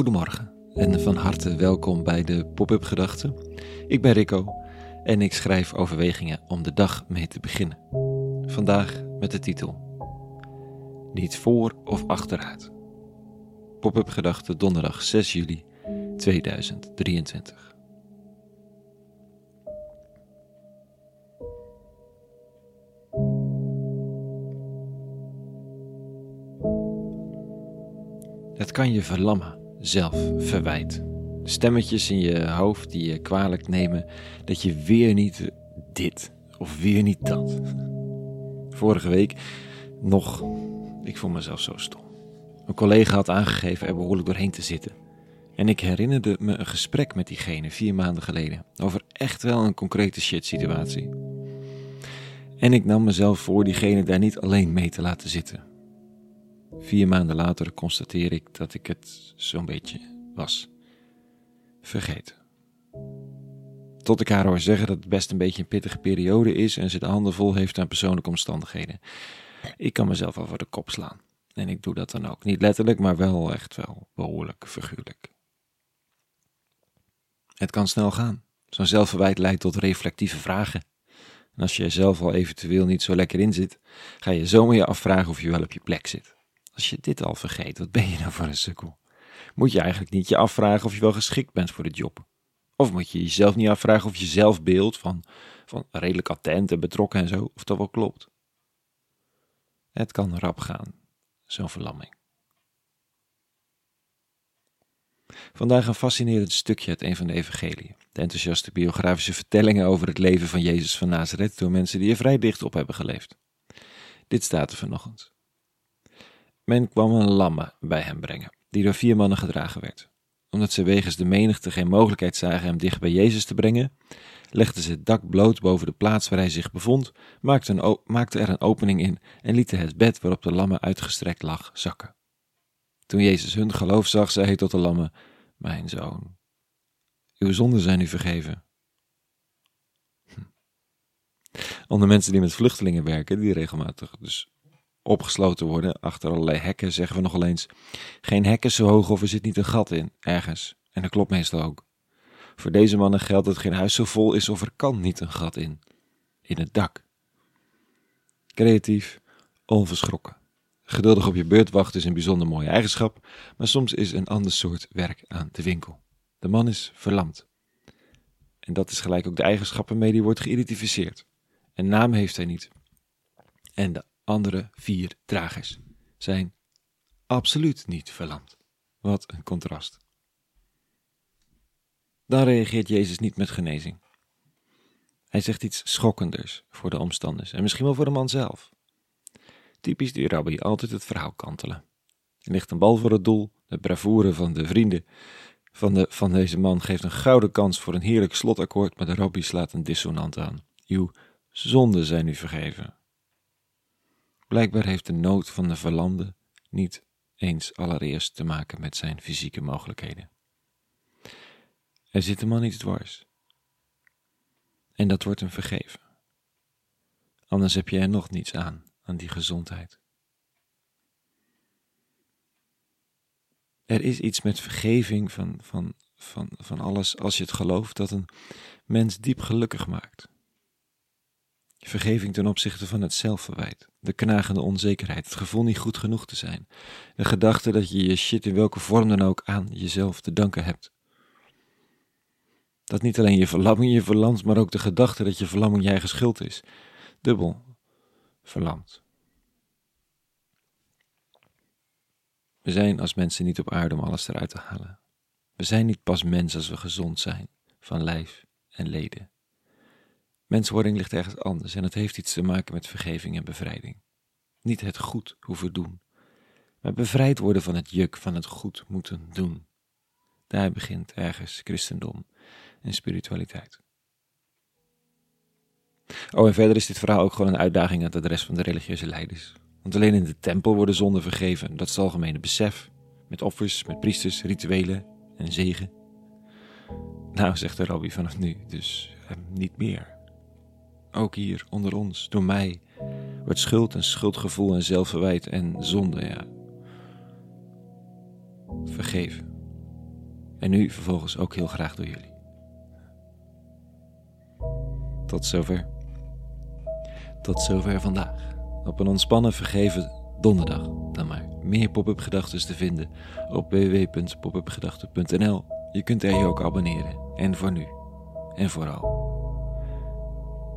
Goedemorgen en van harte welkom bij de Pop-up Gedachten. Ik ben Rico en ik schrijf overwegingen om de dag mee te beginnen. Vandaag met de titel Niet voor of achteruit. Pop-up Gedachten donderdag 6 juli 2023. Het kan je verlammen, zelfverwijt. Stemmetjes in je hoofd die je kwalijk nemen dat je weer niet dit of weer niet dat. Vorige week nog, ik voel mezelf zo stom. Een collega had aangegeven er behoorlijk doorheen te zitten. En ik herinnerde me een gesprek met diegene vier maanden geleden over echt wel een concrete shit situatie. En ik nam mezelf voor diegene daar niet alleen mee te laten zitten. Vier maanden later constateer ik dat ik het zo'n beetje was. Vergeten. Tot ik haar hoor zeggen dat het best een beetje een pittige periode is en ze de handen vol heeft aan persoonlijke omstandigheden. Ik kan mezelf al voor de kop slaan. En ik doe dat dan ook. Niet letterlijk, maar wel echt wel behoorlijk figuurlijk. Het kan snel gaan. Zo'n zelfverwijt leidt tot reflectieve vragen. En als je jezelf al eventueel niet zo lekker in zit, ga je zomaar je afvragen of je wel op je plek zit. Als je dit al vergeet, wat ben je nou voor een sukkel? Moet je eigenlijk niet je afvragen of je wel geschikt bent voor de job? Of moet je jezelf niet afvragen of je zelfbeeld van, van redelijk attent en betrokken en zo, of dat wel klopt? Het kan rap gaan, zo'n verlamming. Vandaag een fascinerend stukje uit een van de evangeliën. De enthousiaste biografische vertellingen over het leven van Jezus van Nazareth door mensen die er vrij dicht op hebben geleefd. Dit staat er vanochtend. Men kwam een lamme bij hem brengen, die door vier mannen gedragen werd. Omdat ze wegens de menigte geen mogelijkheid zagen hem dicht bij Jezus te brengen, legden ze het dak bloot boven de plaats waar hij zich bevond, maakten, maakten er een opening in en lieten het bed waarop de lamme uitgestrekt lag zakken. Toen Jezus hun geloof zag, zei hij tot de lamme: Mijn zoon, uw zonden zijn u vergeven. Hm. Onder mensen die met vluchtelingen werken, die regelmatig dus opgesloten worden achter allerlei hekken, zeggen we nogal eens: geen hek is zo hoog of er zit niet een gat in, ergens. En dat klopt meestal ook. Voor deze mannen geldt dat geen huis zo vol is of er kan niet een gat in. In het dak. Creatief, onverschrokken. Geduldig op je beurt wachten is een bijzonder mooie eigenschap, maar soms is een ander soort werk aan de winkel. De man is verlamd. En dat is gelijk ook de eigenschap waarmee die wordt geïdentificeerd. Een naam heeft hij niet. En de andere vier dragers zijn absoluut niet verlamd. Wat een contrast. Dan reageert Jezus niet met genezing. Hij zegt iets schokkenders voor de omstanders en misschien wel voor de man zelf. Typisch die rabbi, altijd het verhaal kantelen. Er ligt een bal voor het doel, de bravoure van de vrienden van, de, van deze man geeft een gouden kans voor een heerlijk slotakkoord, maar de rabbi slaat een dissonant aan. Uw zonden zijn u vergeven. Blijkbaar heeft de nood van de verlamde niet eens allereerst te maken met zijn fysieke mogelijkheden. Er zit een man iets dwars. En dat wordt hem vergeven. Anders heb je er nog niets aan, aan die gezondheid. Er is iets met vergeving van, van, van, van alles als je het gelooft dat een mens diep gelukkig maakt. Vergeving ten opzichte van het zelfverwijt, de knagende onzekerheid, het gevoel niet goed genoeg te zijn, de gedachte dat je je shit in welke vorm dan ook aan jezelf te danken hebt. Dat niet alleen je verlamming je verlamt, maar ook de gedachte dat je verlamming je eigen schuld is. Dubbel verlamd. We zijn als mensen niet op aarde om alles eruit te halen. We zijn niet pas mens als we gezond zijn, van lijf en leden. Menswording ligt ergens anders en het heeft iets te maken met vergeving en bevrijding. Niet het goed hoeven doen, maar bevrijd worden van het juk van het goed moeten doen. Daar begint ergens christendom en spiritualiteit. Oh, en verder is dit verhaal ook gewoon een uitdaging aan de rest van de religieuze leiders. Want alleen in de tempel worden zonden vergeven, dat is het algemene besef. Met offers, met priesters, rituelen en zegen. Nou, zegt de rabbi vanaf nu, dus eh, niet meer. Ook hier onder ons, door mij, wordt schuld en schuldgevoel en zelfverwijt en zonde, ja. Vergeven. En nu vervolgens ook heel graag door jullie. Tot zover. Tot zover vandaag. Op een ontspannen, vergeven donderdag dan maar. Meer pop-up gedachten te vinden op www.popupgedachten.nl. Je kunt er je ook abonneren. En voor nu. En vooral.